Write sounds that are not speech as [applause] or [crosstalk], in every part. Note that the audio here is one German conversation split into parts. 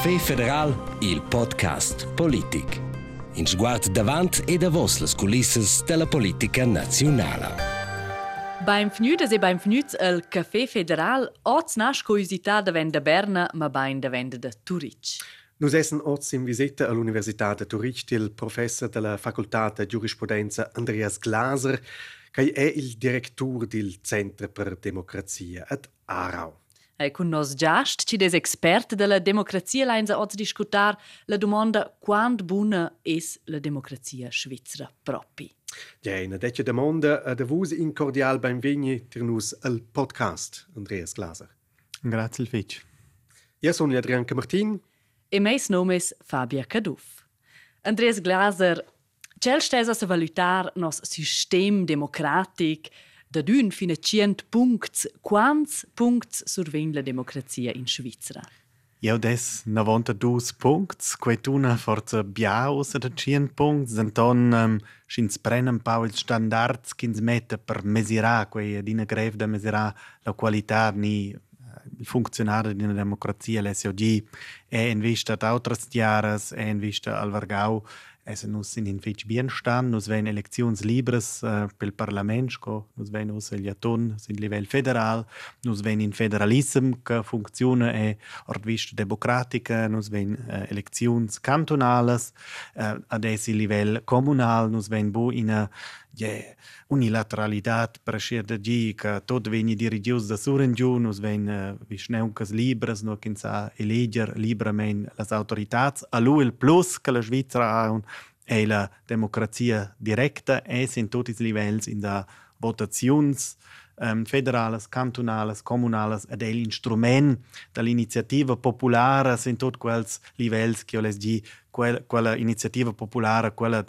Caffè Federal, il podcast Politic. In sguard davant e da vos las culisses della politica nazionale. Benvenutas e benvenuts al Café Federal. Oz nasce curiosità da venda Berna, ma ben da venda da Turic. Nus essen oz in visita all'Università de Turic il professor della Facoltà de Giurisprudenza Andreas Glaser, che è il direttore del Centro per Democrazia ad Aarau. E con nos giast, ci des expert della democrazia leinza oz discutar la domanda quant buna es la democrazia svizzera propi. Ja, in detta domanda ad avus in cordial benvegni ter nus al podcast Andreas Glaser. Grazie il fitch. Io sono Adrian Martin. E meis nomes Fabia Caduff. Andreas Glaser, cel stes a valutar nos system democratic da dün fina cient puncts, quants puncts survegn la democrazia in Svizzera? Io des 92 punts, quetuna forza biaus da 100 punts, denton um, schins brennen pau il standards kins mette per mesurare quei dina greve da mesurare la qualità ni il funzionare di una democrazia l'SOG è in vista d'autres tiaras è in vista al Vargau es nus sin in fetch bien stand nus ven elections libres uh, pel parlament sco nus ven us el jaton sin livell federal nus ven in federalism che funziona e ord vista democratica nus ven uh, elections cantonales uh, ad esi livell comunal nus ven bu in a yeah, unilateralitat prescher de gi che tot veni dirigius da suren giu nus ven uh, visneuncas libres no kin sa eleger librement las autoritats. A lu il plus che la Svizzera ha un e la democrazia directa es in tutti i livells in da votazions um, federales, cantonales, comunales ed è l'instrument dall'iniziativa popolare in tutti quels livells che io les di quella, quella iniziativa popolare quella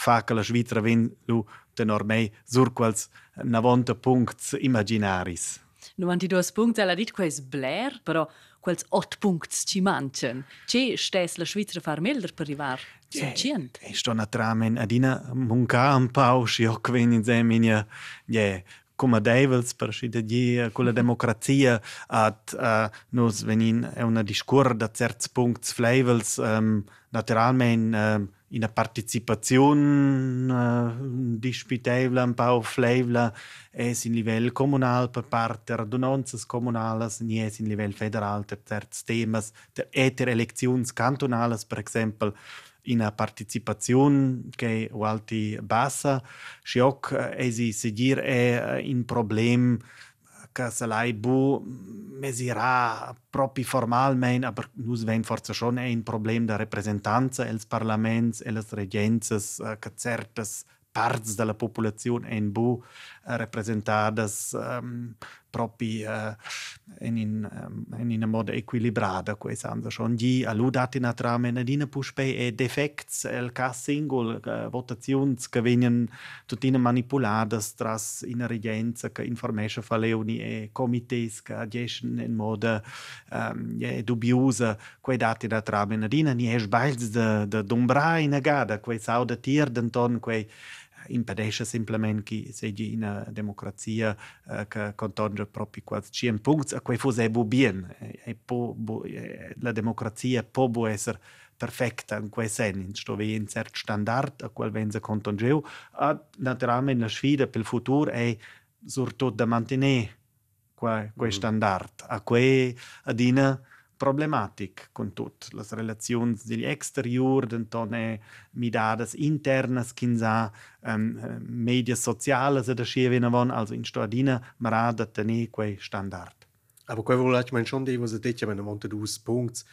fa che la Svizzera ven lu tenormei sur quels 90 punts imaginaris. 92 punti alla dit quais bler, però quels 8 punts ci manchan. Che stes la Svizzera far melder per arrivar zum cient? E sto natramen adina munca un pau schiok ven in seminia, yeah, come devils per scida di con la democrazia at uh, nos venin è una discur da certs punts flavels um, naturalment um, in a participazione uh, disputevla un po' flevla es in livello comunal per parte radunanzas comunales ni es in livello federal per certs temas ter eter elections cantonales per exempel in a participazione che o alti bassa sciocc esi seguir è problem che se lei bu mesirà proprio formalmente, aber nus ven forza schon ein Problem der Repräsentanza els parlaments e les regences che certes parts della popolazione en bu representadas um, propi uh, in ehm, in um, in in modo equilibrada quei sanno schon di aludat in atrame nadina puspe e defects el cas singol uh, votations che venien tutine manipuladas tras in regenza che fa faleuni e comites che ageschen in modo um, ehm, e dubiosa quei dati da trame. Nadina ni es bails de de dombra in agada quei sauda tier denton quei impedisce simplement che segi in una democrazia uh, che contonge proprio quasi 100 punti a cui fosse bien e, e po, bu, e, la democrazia può essere perfetta in quel senso, sto vi un certo standard a quel venza contongeu a naturalmente la sfida per il futuro è soprattutto da mantenere quel, quel mm. standard. A cui adina problematic con tut. Las relazions degli exterior denton è midadas internas kinsa um, media sociales da schievena von also in stadina marada tene quei standard. Aber quei volat man schon di was detja wenn monte dus punts.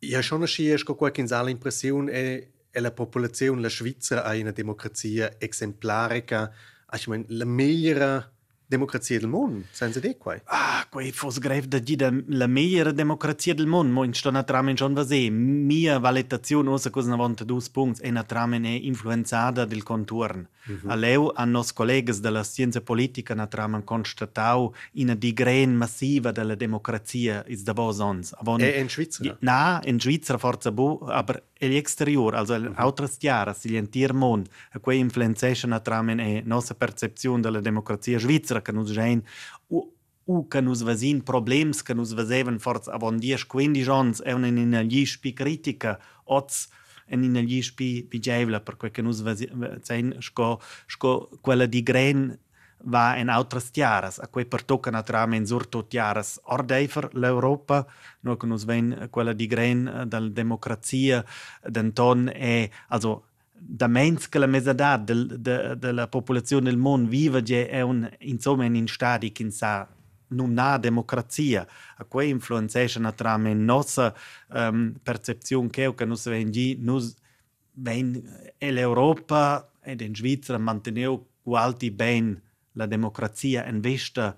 Ja schon a schiesco quei kinsa l'impressione è è la popolazione la Svizzera ha una democrazia exemplarica. Ich meine la migliore democrazia del mondo, senza di qua. Ah, quei fos grev da di la migliore democrazia del mondo, mo in sto natramen schon vase. Mia valutazione osa cosa na vonta dus punts e natramen è influenzada del contorn. Mm -hmm. Aleu a nos collegas della scienza politica natramen constatau in di gren massiva della democrazia is da vos ons. Avon, e in Svizzera? Na, in Svizzera forza bu, aber l'exterior, also mm -hmm. altres tiaras, il entier mond, a quei influenzation natramen è nostra percezione della democrazia svizzera che nus gen u che nus vasin problems che nus vasevan forz avon 10-15 ans è una in gli spi critica oz en in gli spi pigevla per quel che nus vasin sco sco quella di gren va in altres tiaras, a quei pertocca naturalmente surto tiaras ordeifer l'Europa, no che nus ven quella di gren della democrazia, d'anton è, also da mens che la del, de, della popolazione del mondo vive è un, insomma in stadi che sa non ha democrazia. A quei influenzesce naturalmente nostra um, percezione che che nus ven di nus ven l'Europa ed in Svizzera manteneu qualti ben la democrazia investa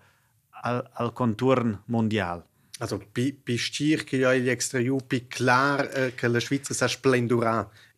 al, al contorno mondiale. Also, bist du che gli extraiupi klar eh, che la Svizzera sa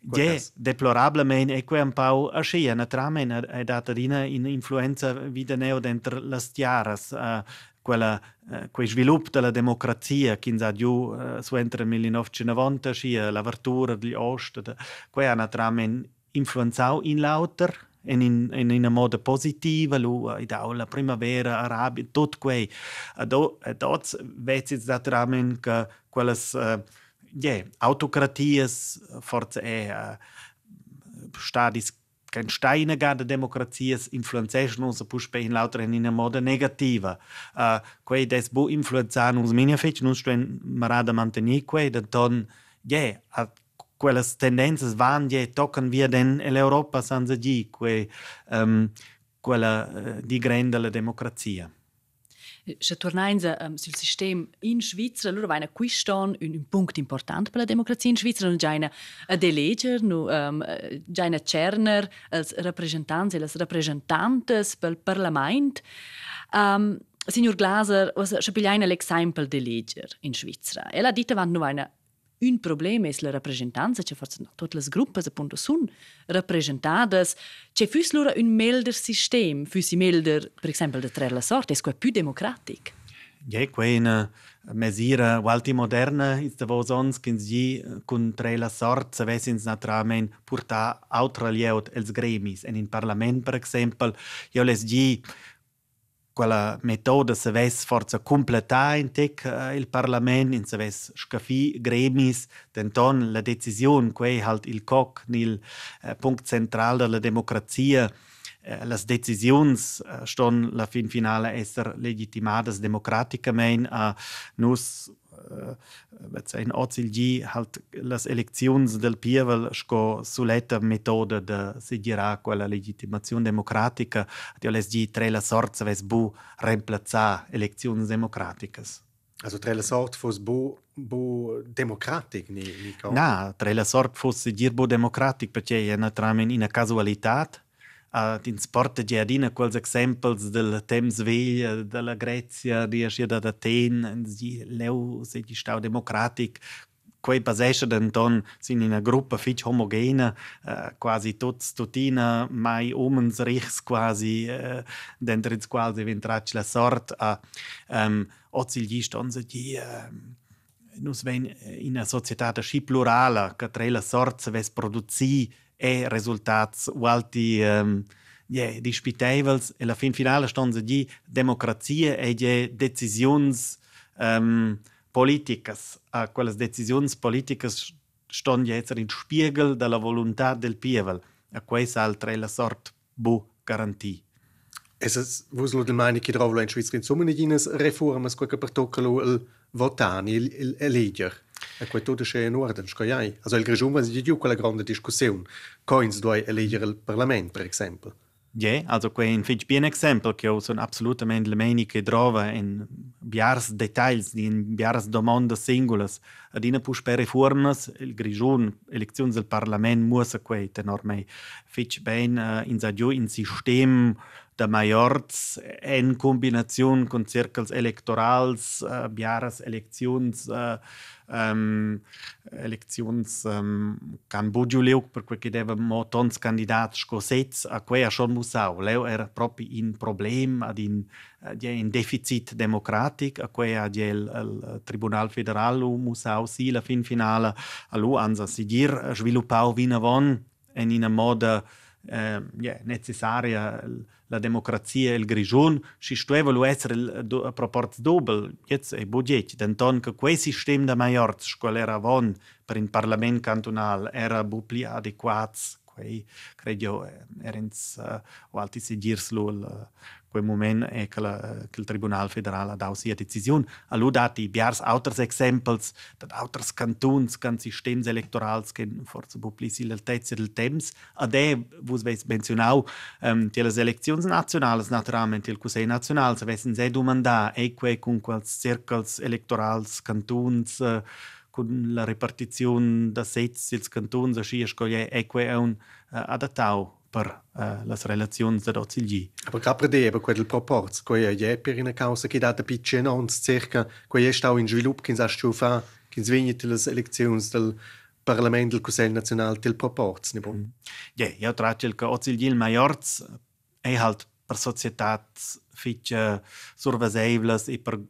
splendurà Ja, deplorablemente è un po' ascia, naturalmente è data in influenza vida neo dentro le tiaras, uh, quella, uh, quel sviluppo della democrazia che ha giù uh, su entro il 1990, l'apertura degli osti, que ha naturalmente influenzato in lauter in, in, in una moda positiva, lu, la primavera arabia, tutto quei. Ad, ad oggi vedi naturalmente che quelle uh, je autokratias eh, forza e uh, stadis kein Steine gar der Demokratie influenzation uns push in lauter in eine Mode negativa. Eh, uh, quei des bu influenzan uns minia fech nun stuen marada manteni quei da ton je a quelles tendenze van je tocken wir den l'Europa sans ehm, eh, di quei um, quella uh, di grande la democrazia. Se tornains um, sul sistema in Svizzera, allora vai qui un, un punto importante per la democrazia in Svizzera, non c'è a deleger, no, um, c'è una Cerner, als rappresentanti e le rappresentantes per il. Um, Signor Glaser, was ein Exempel deleger in Svizzera. Ella dite van nu eine un problem es la rappresentanza, che forse no, tutte le gruppe appunto sono rappresentate, c'è fus loro un melder sistema, fus melder, per esempio, da tre la sorte, è più democratico. Ja, quella misura qualche moderna è da vos ons che si con tre la sorte se avessimo naturalmente portare altra liut els gremis en in parlament per esempio io les gi quella metoda se ves forza completà in tec uh, il parlament in se ves scafi gremis denton la decisione quei halt il coc nil uh, punct central della democrazia uh, las decisions ston la fin finale esser legitimadas democraticamente a nus äh, in Ozilgi halt las eleczions del Pievel sco suletta metoda de seguirà quella legitimazione democratica di lesgi tre la sorza ves bu reemplaza eleczions democraticas. Also tre la sort fos bu bu democratic ni ni Na, tre la sort fos dir bu democratic perché è naturalmente una casualitat Uh, in sport giardina quels exemples del temps veglia della Grecia riesce da Aten leu se di stau democratic quei basesce denton sin in una gruppa fitch homogena uh, quasi tuts tutina mai omens richts quasi uh, dentro ins quals eventrac la sort a um, ozil gli stonze di uh, nus ven in una società schi plurala che tre la sort se produzi e resultats ualti um, yeah, disputevels e la fin finale stanza di democrazia e di decisions um, politicas. A quelle decisioni politicas stanno jetzt in spiegel della volontà del pievel. A questa altra è la sorte bu garantie. Es ist, wo es del meine che trovo in Svizzera insomma in ines reformas quel che per toccalo il votani, il, il eleger. E quei tutto c'è in ordine, scoiai. Also il grigium va di quella grande discussione. Coins due eleggere il Parlament, per esempio. Ja, also quei un fitch bien exempel che sono assolutamente le meni che trova in biars details, in biars domandas singulas. Ad ina pus per reformas, il grigiun, elezioni del Parlament musa quei tenormei fitch ben uh, in sadio in sistem da majorts en combinazione con circles electorals, uh, biaras eleccions uh, um, eleccions um, can bugiu per quel che deve mo tons candidats scosets a quei a schon musau leu era proprio in problem ad in uh, in deficit democratic a quei a il, il tribunal federal musau si la fin finale a lu anza sigir sviluppau vina von en in moda uh, yeah, necessaria la democrazia el grigion si stueva lo essere do, proport dobel jetzt e budget den ton che quei sistem da maiorz scolera von per in parlament cantonal era bu pli adequats quei, credo, erens uh, o alti sigirslul uh, quei moment e che la uh, che il tribunal federale dau sia decision allu dati biars autres exemples dat autres cantons can systems electorals che forse publici l'altezza del temps ad e vos veis menzionau um, die las elections nationales naturalmente il cusei nazionale se vessen se domanda e quei con quals circles electorals cantons uh, con la ripartizione da sets dels cantons, aschi escogliere, e que è un uh, adattau per uh, le relazioni da Ocilgi. Aber capre de aber quel proporz, quei è per una causa che data pitche non circa, quei è stau in svilup che sa stufa, che svegni le elezioni del Parlament del Consiglio Nazionale del proporz, ne bon. Mm. Ja, io traccio che Ocilgi il Majorz è halt per societats fitche survesevles e per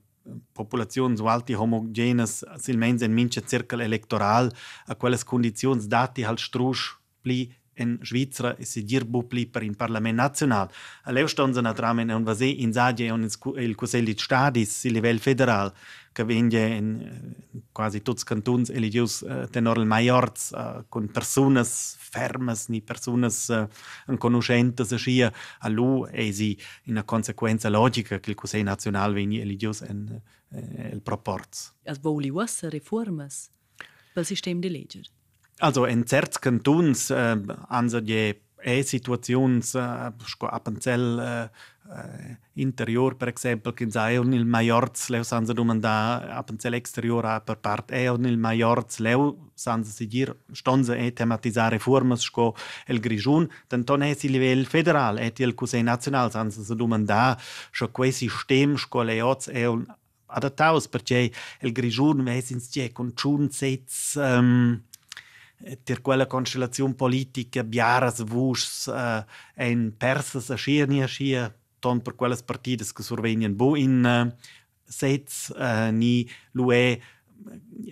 populazioni alti homogenes silmens in mince cirkel electoral a quelles condizioni dati halt strusch pli in Svizzera si dir bupli per il Parlamento nazionale. Alleu stonza naturalmente un vasè in Zadia e il di Stadis a livello federale che vende in quasi tutti i cantoni eligius uh, tenor il maiorz uh, con persone ferme, ni persone conoscenti scia a lui in una conseguenza logica che il Consiglio nazionale viene eligius in il proporz. As voli was reformas pel sistema di legge? Also in certs cantons äh, hanno die e situazions äh, a Pancel äh, interior per esempio che sai on il maiorz leu sanza domanda a Pancel exterior a per part e on il maiorz leu sanza si dir stonza e tematizzare formas sco el grigiun dan ton è si livello federal e il Consiglio nazionale sanza si domanda sco quei sistem sco leoz e un adattaus perché il grigiun vesins che con chun sets um, ter quella constellazione politica biaras vus uh, en persas a schia ni a schia ton per quelles partidas che survegnan bo in uh, sets uh, ni lue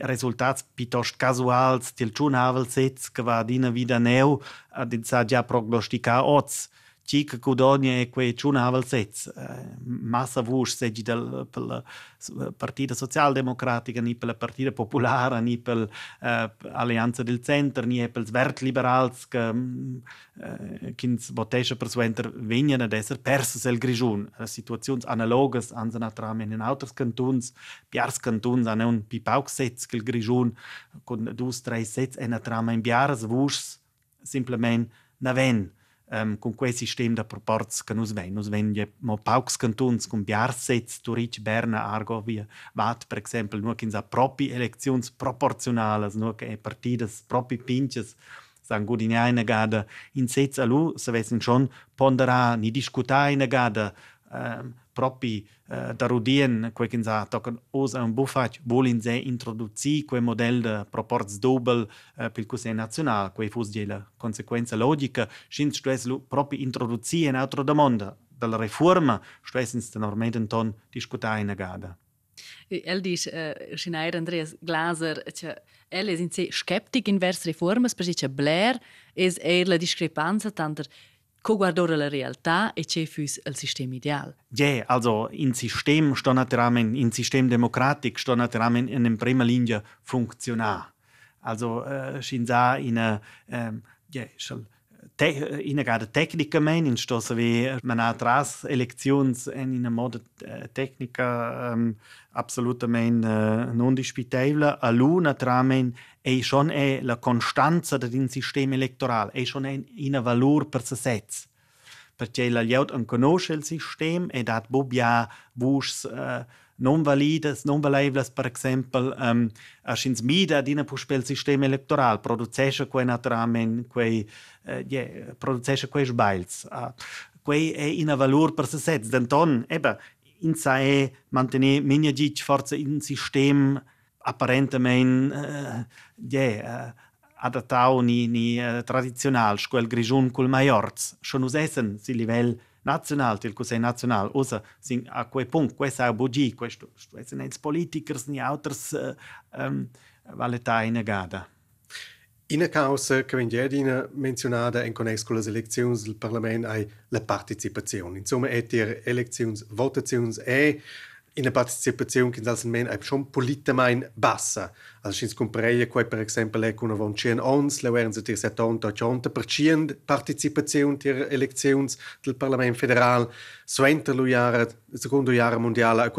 resultats piuttosto casuals til chun sets che va dina vida neu ad sa già prognostica oz Cica Cudonia e quei ciunavel sez. Eh, massa vusch segi del per la Partita Socialdemocratica, ni per la Partita Popolare, ni per l'Alleanza del Center, ni per Svert Liberals che eh, kins botesche per suenter venien ad esser perses el Grigiun. Situazioni analogas ansen atramen in autres cantons, piars cantons han un pipauc sez che il Grigiun con dus, tre sez en atramen in biaras vuschs simplement naven um, con quel sistema da proporz che nus ven. Nus ven mo paucs cantuns con biarsets, Turic, Berna, Argovia, Vat, per esempio, nur che propi elezions proporzionales, nur che partidas propi pinches, san gudinea in gada in sets alu, se vessen schon pondera ni discuta in gada um, propi uh, da rudien quel che sa tocan os un buffat volin se introduci quel model de proporz dobel uh, pel Consiglio nazionale quei fus di la conseguenza logica. Shin stress lu propi introduci in altro domanda della riforma stressens de normalmente ton discuta in gada El dice, uh, Schneider Andreas Glaser, che el es in se skeptic in vers reformas, perché Blair es er la discrepanza tanter co guardare la realtà e c'è fus il sistema ideale. Ja, also in System sto naturalmente, in System demokratik sto naturalmente in prima linea funzionare. Also äh, scinza in a ähm, ja, schal te, in a tecnica men in sto se ve man ha tras elections in una moda äh, tecnica ähm, absolutamente äh, non disputevole a luna tramen e schon è la costanza del sistema elettorale e schon è in valore per se perché la liaut an conosce il sistema e dat bobia vus uh, non validas, non valevlas, per esempio, um, a schins mida dina puspel sistema elettoral, producesce quei naturalmente, quei, uh, yeah, producesce quei sbails. Uh, quei è in valor per se stess. Denton, eba, in sa è mantenere minha dic forza in sistema apparentemente, uh, yeah, uh, adattau ni, ni uh, tradizional, quel grigiun cul maiorz. Schon us essen si livell national, til Consiglio Nacional, usa sin a quei punct, quei sa bugi, questo, essen els politikers ni auters uh, um, valeta in negada. Una causa che viene menzionata in connesso con le elezioni del Parlamento è la partecipazione. Insomma, è le elezioni, votazioni e una partecipazione che nel è schon politicamente bassa. Also, si compreia che, per esempio, è una von 100 ons, le erano 70-80% partecipazione alle elezioni del Parlamento federale. Suenter lo il secondo anno mondiale, è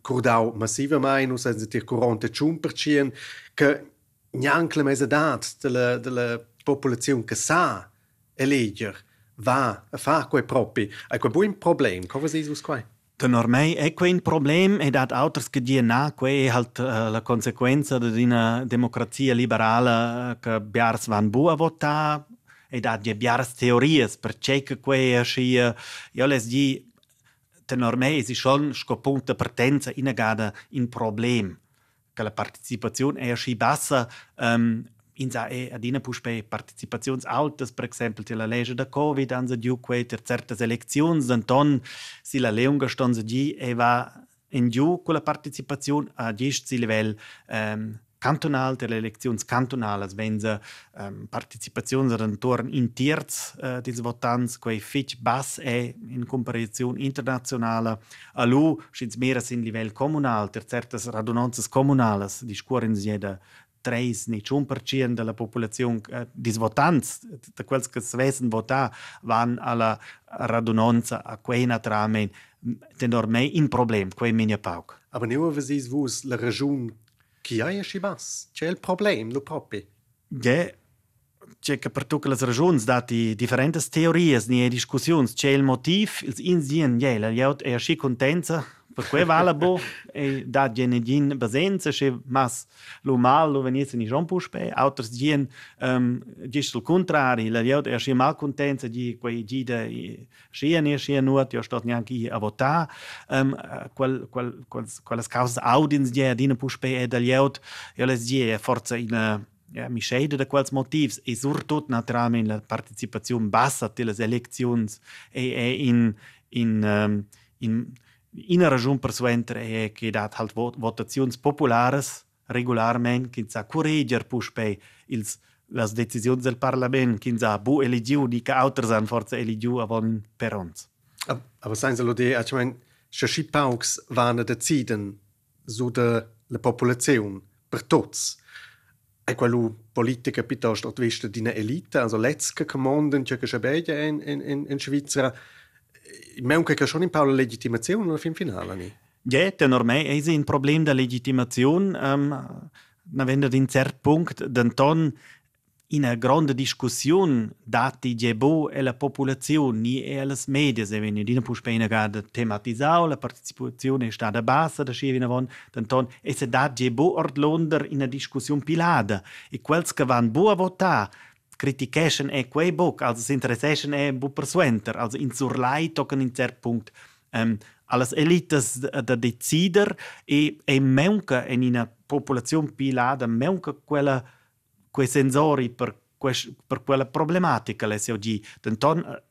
curdau massivamente, non sono 41%, che neanche la mezz'età della, della popolazione che sa eleggere va a fare quei propri. Un buon problema. Come si dice ten ormai è un problem e dat autors che die naque è halt uh, la conseguenza di una democrazia liberale eh, che Bjars biars van bu a vota e dat die biars teories per che che que schi eh, io les di ten ormai si schon scopunta partenza in gada in problem che la partecipazione è schi bassa um, in sa e adina puspe participazions altas per exempel la legge da covid anza diu que ter certas eleczions d'anton si la leunga stonza di e va in giù con la partecipazione a gest livello um, cantonal, der Elektions cantonalas, wenn sie ähm, Partizipation intorno in terz äh, des votants, quei fitch bass è in comparazione internazionale, a lu schitz mehr in livello comunal, ter certas radunanzas comunales, di scuoren jeda treisnig, umpartieren de la populazione eh, dis votants, de quels que svesen votar, van alla radunonza a quena tramen, tenor mei in problem, quei minia pauc. Aber neu avesis vus la ragion qui aia scibas, c'è il problem, lo propi. Je, c'è che per tutte le ragioni dati differenti teorie, ni discussioni, c'è il motivo, il insien, ja, la jaut è schi contenta per quei vale bo [laughs] e da gene gin basenza che mas lo mal lo veniese ni jon puspe autres gien um, gist il contrari la jaut è schi mal contenta di quei gida schi ne schi nuot jo stot neanche a vota um, qual qual qual qual causa audience die adina puspe e da jaut jo les die forza in ja, mi scheide da quels motivs e surtot naturalmente la partecipazione bassa delle elezioni e, e in in um, in Ina ragiun per suenter è che dat halt votazioni populares regolarment che sa corregger puspe ils las decisioni del Parlament che sa bu eligiu di che autres an forza eligiu avon per ons. Aber sein se lo de, ich mein, schi pauks van deciden su de la populazione per tots. E quello politica piuttosto at vista di una elite, also letzke commanden, che che in, in, in Svizzera, Meun che schon in Paolo legittimazione alla fin finale ni. Ja, ten ormai è un problema da legittimazione, um, avendo in certo punto d'anton in una grande discussione dati gebo e la popolazione e le media se veni di pu spena gada tematizzao la partecipazione è stata bassa da scevina von d'anton e se dat gebo ord londer in una discussione pilada e quels che van bo a votare kritication e quei book, also das Interessation e bu persuenter, also in zur Lei in cer punkt um, alles elites da decider e e meunca in una popolazione pilada meunca quella quei sensori per que, per quella problematica le SOG denton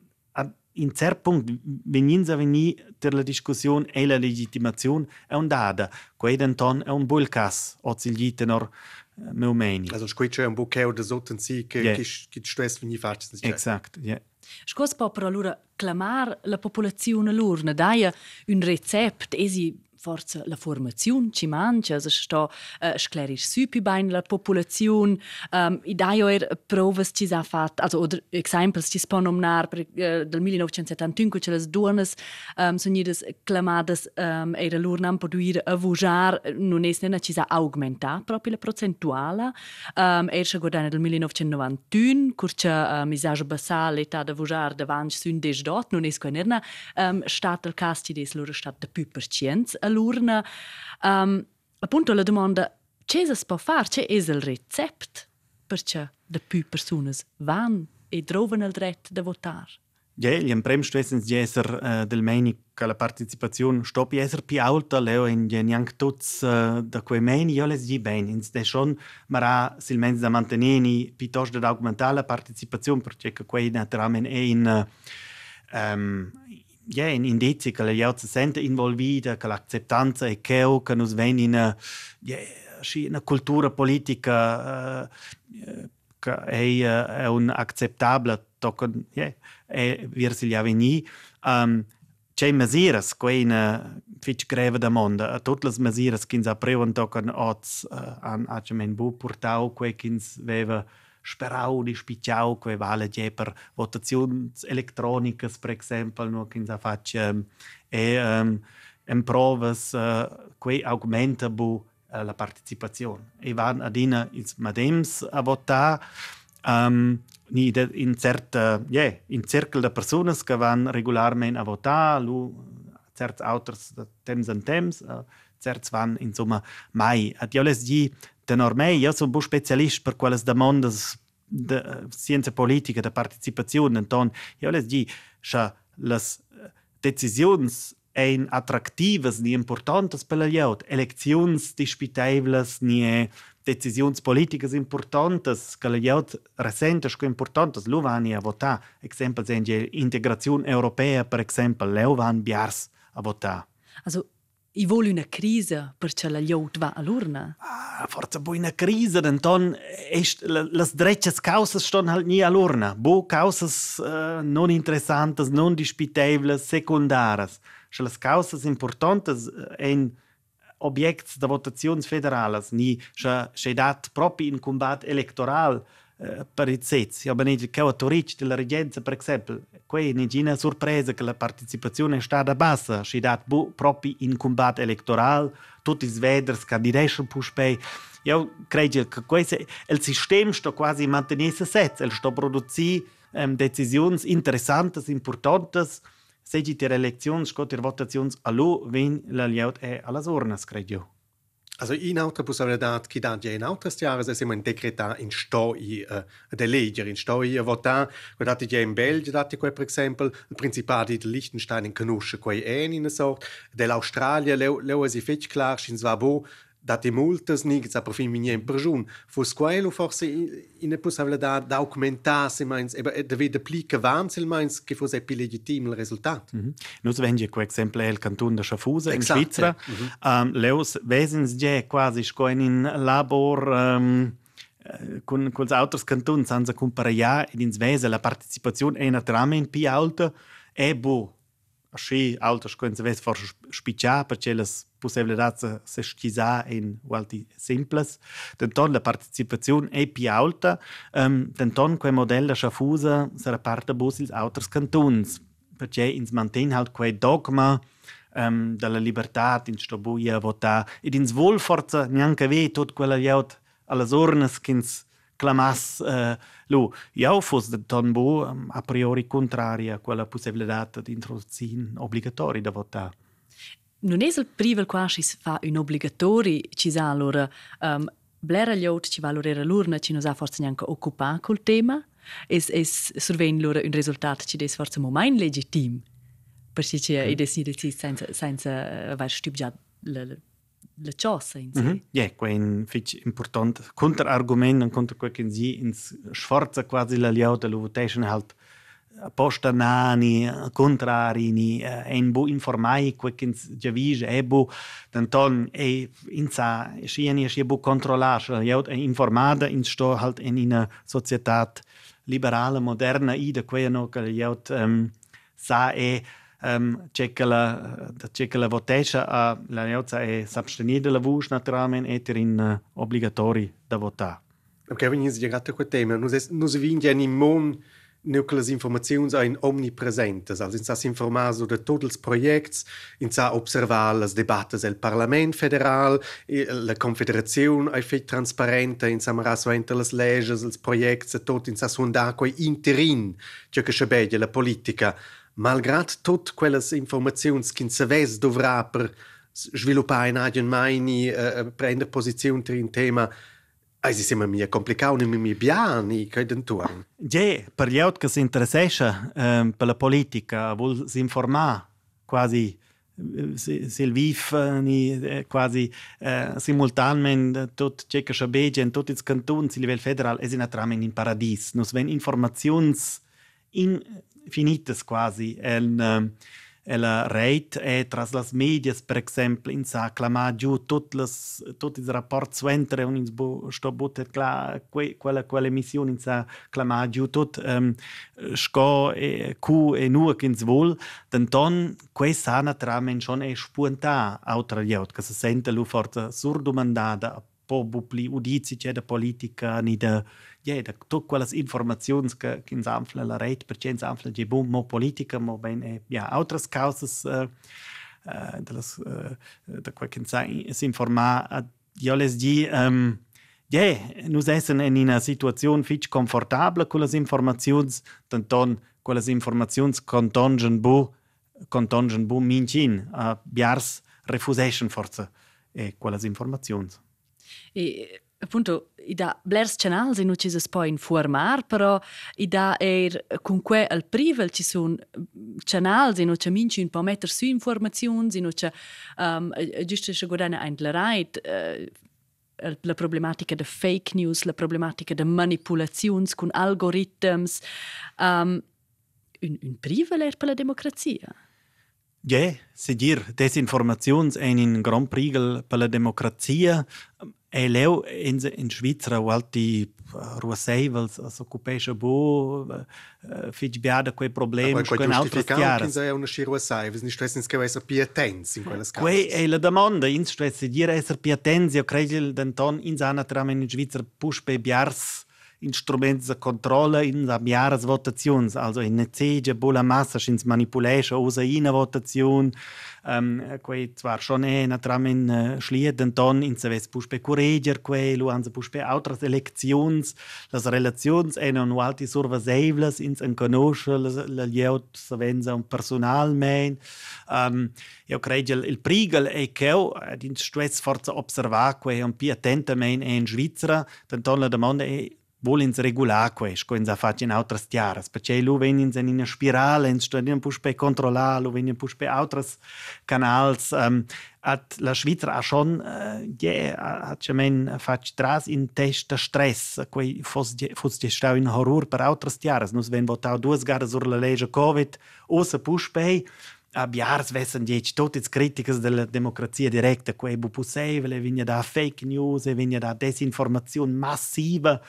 in cer punkt veninza veni per la discussione e la legittimazione è un dada quei denton è un bull cas ozil tenor meu meni. Also squiccia un bucheo de sotten si che yeah. che stress vegni fatg. Exakt, ja. Yeah. Scos po per allora clamar la popolazione lurna daia un recept esi forza la formazione ci mangia, se sto uh, sclerir su più bene la popolazione, um, i dai er provas ci sa fat, also oder exempels ci spon omnar per, uh, del 1975 che le duonas um, sono ides clamadas um, era lor non potuir avujar, non es nena ci sa augmenta proprio la procentuala, um, er scha guardane del 1991, curcia um, isaja bassa l'età da avujar davanti sun des dot, non es qua nerna um, stat il casti des loro stat de più percienz, all'urna. Um, appunto la domanda c'è si può fare, c'è il recept perché le più persone vanno e trovano il diritto di votare. Ja, gli impremst essens di essere uh, del meni che la partecipazione stoppi essere più alta, leo in ja neanche tutti uh, da quei meni, io les di bene, ins de schon marà silmens da mantenere piuttosto da aumentare la partecipazione perché quei naturalmente è in uh, um, ja, in indizi che le jauzze sente involvita, che l'acceptanza è che che nos ven in una, cultura politica uh, è, è un acceptabile toccon yeah, è verso gli avvenir um, c'è misure che in fitch greve da mondo tutte le misure che si prevono toccano oz uh, an aggiamen bu portau que che aveva sperau sperauli spicciau que vale ge per votazions electronicas per exempel no che sa faccia um, ehm, e ehm, um, em provas uh, que augmenta bu uh, eh, la partecipazione e van adina ils madems a votare um, ni de, in certa yeah, in zirkel de personas che van regolarment a votar lu certs autors de temps en temps uh, certs van insomma mai. Ad io les di de normei io sono bu specialist per quelles demandas de scienza politica de participazione enton io les di scha las decisions ein attractivas ni importantes per la Leute. Elections disputables ni decisions politiques importantes che la Leute resentes che importantes. Lu van a votar. Exempel sind integrazione europea, per esempio, leu van biars a votar. Also, i vuol una crisi perché la Leute va all'urna? Ah, forse poi una crisi, denton est, las drecces causas ston halt nie all'urna. Bo causas uh, non interessantes, non disputables, secundares. Še las causas importantes en objects de votacions federales, ni še dat propi in combat electoral per il sez. Ja, ben che a Toric della regenza, per esempio, qui c'è una sorpresa che la partecipazione è stata bassa, dat bu propi in combat electoral, tutti i sveders candidaten puspei. Io credo che questo il sistema sta quasi mantenendo se, il sta producendo um, decisioni interessanti, importanti, Segi ter eleccions, co ter votazions allo ven la liaut è alla sornas, credo. Also in altra possibilità che da già in altre stiare se siamo in decreta in sto i uh, de legger in sto i a votar guardate già in Belgio dati qua per esempio il principato di Liechtenstein in conosce quei en in sort. dell'Australia leo leo si fetch klar sin svabo date multas nigz a profim minha in perjun. Fos quello forse in possibilità da augmentar se meins eba de vede plica vansel meins che fosse più legitim il risultat mm -hmm. nus vengi co exemplo il canton de Schaffhausen in Svizzera mm -hmm. um, leus vesens je quasi sco in labor um, con quels autres cantons senza comparare ed in Svese la partecipazione è naturalmente più alta e bo aschi altas coisas ves for spicciar perché las possibilità se schisa in walti simples. Denton la partecipazione è più alta. Um, denton quel modello schafusa sarà parte bus ils autres cantons perché ins manten halt quel dogma um, della libertà in sto buia vota ed ins vol forza neanche ve tot quella jaut alla sornas kins clamas uh, lu io fos de tonbo um, a priori contraria a quella possibilità di introdurre obbligatori da votare non è il primo quasi fa un obbligatori ci sa allora um, blera gli altri ci va allora l'urna ci non sa forse neanche occupare col tema es survein allora un risultato ci des forse moment legitim perché ci mm. es ni senza senza stup già le la cosa in sé. Mm -hmm. Ja, yeah, un fitch important contrargument contro quel che si in sforza quasi la liauta la votation halt posta nani contrari ni en bu informai quel che già vige e bu tanton e in sa schieni e bu controllar la liauta informada in sto halt in una società liberale moderna ida quella no che liauta um, sa e um, c'è che la, c'è che la votescia a la neozza è s'abstenir della voce naturalmente e in uh, obbligatori da votare. Ok, quindi si a quel tema. Non si vince in mon nu que les informaziuns ein omnipresentes, also in sa informar so de tots els projects, in sa observar les debattes del Parlament federal, la Confederaziun hai fet transparente, in sa marasso entre les leges, els projects, tot in sa sondar quei interin, che scebegia la politica, malgrat tot quelles informaziuns che se ves dovrà per sviluppare in agien maini, uh, prendere posizione per un tema, Ah, si sembra mi complicato, non mi biani, che dentuan. Ge, per gli altri che si interessano um, per la politica, vuol si informare quasi se il vif ni quasi uh, simultaneamente tot che sabege in tutti i cantoni a livello federale è in attramen in paradis. Nos ven informazioni infinites quasi en uh, la rete è tra le media, per esempio, in sa clamà giù tutti i rapporti suentre, un sto butte quella quella missione in sa clamà giù tut um, sco e cu e nu che ins vol, denton quei sana tramen schon è spunta autra liot che se sente lu forza surdomandata po bupli udizi c'è da politica ni da ja, da tutte quelle informazioni che, che insamfla la rete, perché insamfla di buon mo politica, mo ben e ja, altre cause uh, uh, das, uh, da quel che si informa, io les di um, ja, nus essen in una situazione fitch comfortabile con le informazioni, tanto quelle informazioni contongen bu contongen bu mincin a biars refusation forza e quelle informazioni. E appunto i da blers canals e non ci si può informare però i da er con que al privel ci sono canals e non c'è minci un po' mettere su informazioni e non c'è um, giusto che guardare ein right uh, la problematica de fake news la problematica de manipulazioni con algoritmi um, un, un privel er per la democrazia? Ja, se dir desinformazions ein in Grand Prix per la democrazia e leu in in Svizzera walti ruaseivels also cupescha bo fich biada quei problemi con altre chiare è una ruaseivels nicht stressens che essere pietenz in quella scala quei è la domanda in stress dire essere pietenz io credo denton in sana trama in Svizzera puspe biars instruments de controle in biaras votazions, also in necege bola massa ins manipulation usa in votazion, um, quei zwar schon eh na tramen uh, schlieden ton in ves puspe correger quei lu anse puspe outras elections, las relazions en un alti survasevlas ins en conosce la lieut savenza un personalmen. Um, io credo il, prigel è che ad in stress forza osservar quei un più attentamente in Svizzera, denton la domanda volins regular quest, co ens fatg in autras tiaras, perché lu venins in una spirale, ens stadien pus pe controlar, lu venien pus pe autras canals, um, at la Svizra ha schon uh, je hat ja men fac tras in testa stress quei fos fos de stau in horror per autras tiaras nus ven votau duas garas sur la legge covid o se pus pe ab jahres vessen diec totes criticas della democrazia directa quei bu possibile vigna da fake news e vigna da desinformazione massiva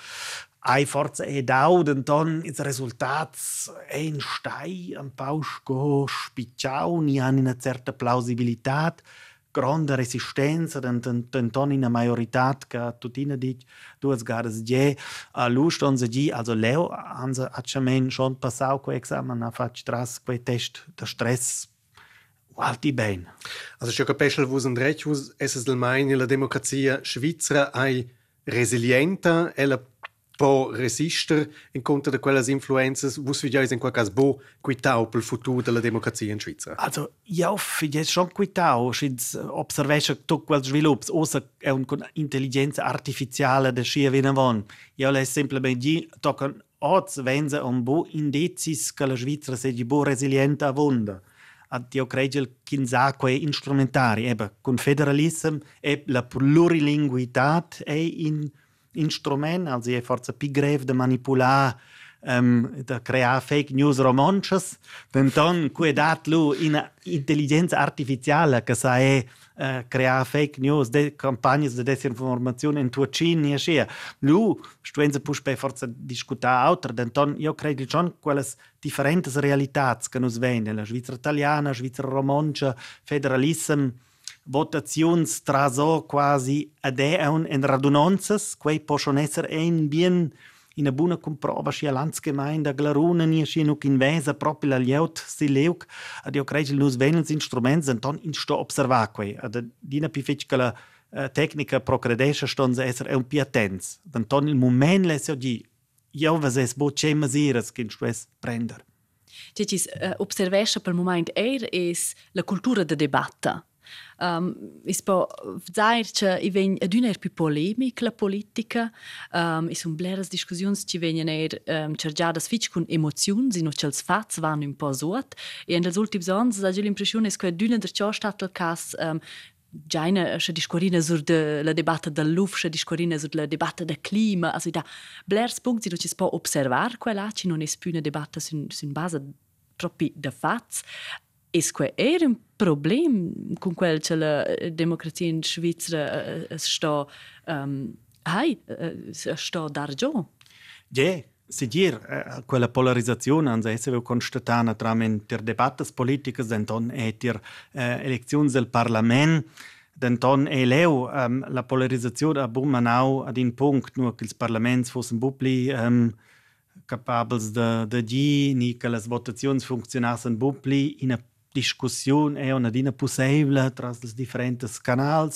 ai forza e dauden ton il risultat è in stai un pausco spicciau ni han una certa plausibilitat grande resistenza den den den ton in una majorità che tutina dic duas garas je a lust on se also leo hanse atchamen schon passau ko examen a fac tras quei test der stress Walti ben. Also schon capisce vus vus es del main la democrazia svizzera ai resilienta e la po resister in contra de quelles influences vus vi in quel cas bo quitau pel futur della democrazia in Svizzera. Also ja, fi schon quitau, schins observescha tot quels svilupps, osa è un con intelligenza artificiale de schia vena von. Ja, le semplicemente di tocan oz venza un bo indecis che la Svizzera segi bo resilienta a ad io credo che quei instrumentari, eba, con federalism e la plurilinguitat è in instrument, also è forza più greve da manipolare um, da creare fake news romances, denton cui dat lu in intelligenza artificiale che sa è uh, creare fake news, de campagne di desinformazione in tua Cina e scia. Lu stuenza pus per forza discuta altra, denton io credo schon quelle differenti realtà che nos vende, la Svizzera italiana, la Svizzera romancia, federalism, votazions traso quasi adeun en radunanzas, quei possono essere en bien in ja, a bună comprova și lanske main da glaruna ni și nu in vesa proprio la liut si leuc ad io cregi lus venels instruments und dann in sto observa quei ad dina pifecca tecnica procredesce ston se esser un piatens dann ton il moment les oggi io vases bo che masiras kin stress prender. Cioè, uh, observesce per il momento, è la cultura del dibattito. Um, is po zair che i ven ad una er più polemic la politica, um, is un bleras discussiuns ci venien er um, cergiadas fitch con emoziuns, in chels fats van un po suot, e en dels ultims ans ha l'impressione che d'una der ciò stat il cas um, Giaina se discorrina sur de la debatta del luf, se discorrina sur la debatta del clima, also da blers punti dove ci si può osservar quella, ci non è più una debatta su, su base proprio da fats, questo era un problema con quel che la democrazia in Svizzera uh, sta um, hai, uh, sta dar giù. Yeah. Sigir, eh, quella polarizzazione si è constatata tra le debatte politiche, denton e le eh, elezioni del Parlamento, denton e leu um, la polarizzazione a bumanau ad in punct nur che il Parlament fosse bubli um, capabels de, de gi, ni che le votazioni funzionassero bubli in una discussione e una dina possibile tra i differenti canali.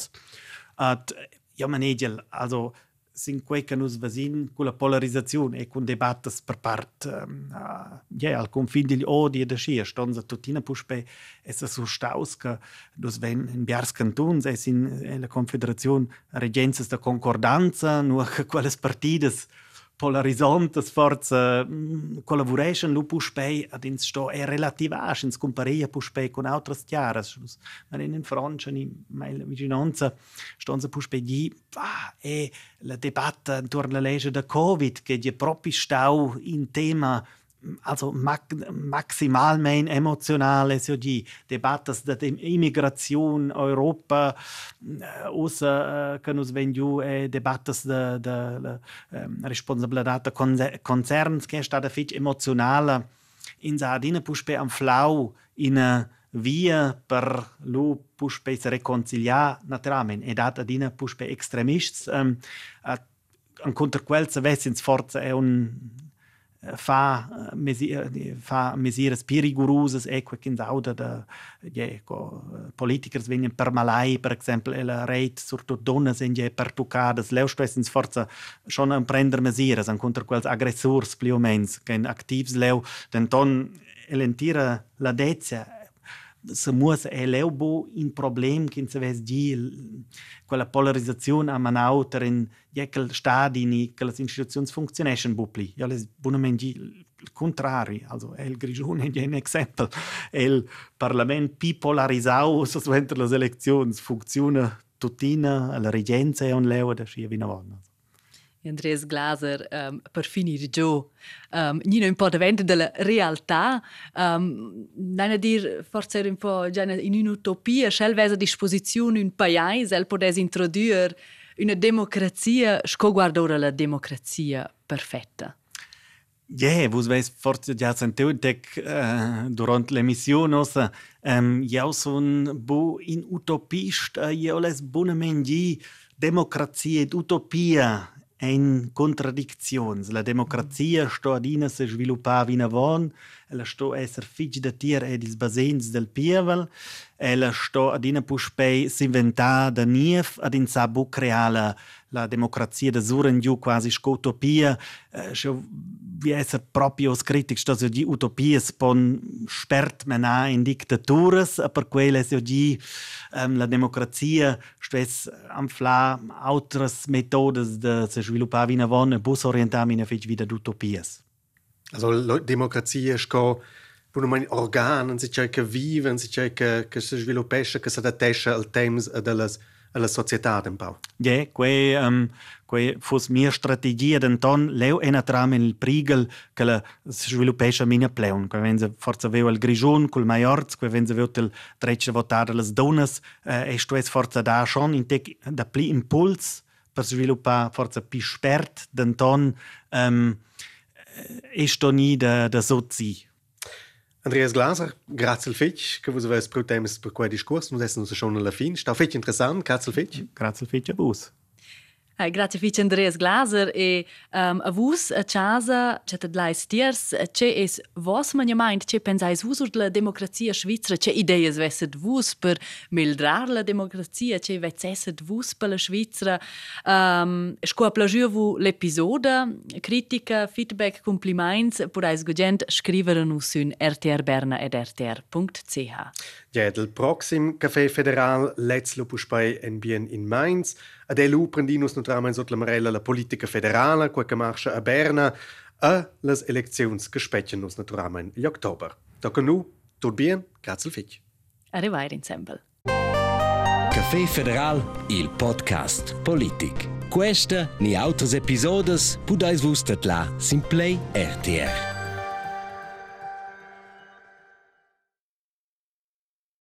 Ad, ja, manegel, also, sin quei che nus vasin con la polarizzazione e con debattes per part um, uh, ja, al confin degli odi e da scia stonza tutina puspe essa so staus che dus ven in biars cantons es in, in la confederazione regenzas da concordanza nur che quelles partides polarisantes forza mm, collaboration lu puspei ad ins sto è relativas ins comparia puspei con altre chiaras. Ma in Francia in mai vicinanza stonza puspei di ah, e la debatta intorno alla legge da covid che di proprio stau in tema also maximalmente emotionale so die debattes da Immigration Europa usa che nos vengiu e debattes da da responsabilità concerns che è stata fitch emotionale in Sardina puspe am flau in via per lu puspe se reconciliar naturalmente e data dina puspe extremists um, an contra quel se un fa, fa misures più rigorose ecco che in sauda da ecco, politici vengono per malai per esempio e la rete soprattutto donne sono per toccate leo spesso forza schon a prendere misure contro quels aggressori più o meno che attivi leo denton elentira la dezia se muss e leu bo in problem che se ves di quella polarizzazione a manauter in jekel stadi ni che le istituzioni funzionation bupli ja les bonamente il contrario also el grigione è un esempio il parlament bipolarisau [laughs] so entre le elezioni funziona tutina la regenza è un leu da scia vinavona Andreas Glaser um, per finire giù. Um, non un po' davanti della realtà. Um, non a dire forse un po' in un'utopia se avesse a disposizione un paese el potesse introdurre una democrazia. Sco guarda ora la democrazia perfetta. Yeah, vos forse già sentito dec uh, durant l'emission nostra um, io son bo in utopista io les bonamente democrazia ed utopia en contradiccions. La democrazia sto adina se sviluppava in avon, ella sto esser fig de tier ed ils del pievel, ella sto adina puspei s'inventar da nief ad in sa bu creala la democrazia da suren giù quasi scotopia, eh, vi esser proprio critics sto so di utopia spon spert mena in dictaturas, per quelle so di um, la democrazia sto es am fla outras metodes de se sviluppar in avon e bus orientar in fig wieder utopias. Also la democrazia Puno mein organ, si c'è che vive, si c'è che, si sviluppa, che si adatta al temps delle alla società po'. Ja, que um, que fos mia strategia d'anton leu ena tram il prigel che la sviluppescha mina pleun, que venze forza veu al grigion col maiorz, que venze veu tel trecce votar las donas, eh, e sto es forza da schon in tec da pli impuls per sviluppar forza pi spert d'anton um, e sto ni da, da sozi. Andreas Glaser, grazie fetch che vos avete pro temas per quel discorso, nus essen schon alla fin. Sta fetch interessant, grazie fetch. Grazie fetch a vos. Grazie fich Andreas Glaser. E um, a vus a casa c'è te dlais tiers c'è es vos man ja meint c'è pensais vus ur la democrazia svizzera c'è ideas vesset vus per mildrar la democrazia c'è vezzesset vus per la svizzera um, sco a plagiu vu l'episoda critica feedback compliments podais gugent scrivere nu sun rtrberna ed rtr.ch Ja, del proxim Café Federal let's lo puspei en bien in Mainz Ad elu prendinus naturalmein sot la marella la politica federala, quel che marcha a Berna, a las elecziuns che specchian nus naturalmein gli october. Tocca nu, tot bien, grazie al fitch. Arrivair insemble. Café Federal, il podcast Politik. Questa ni autres episodes pudais vus la Simplay RTR.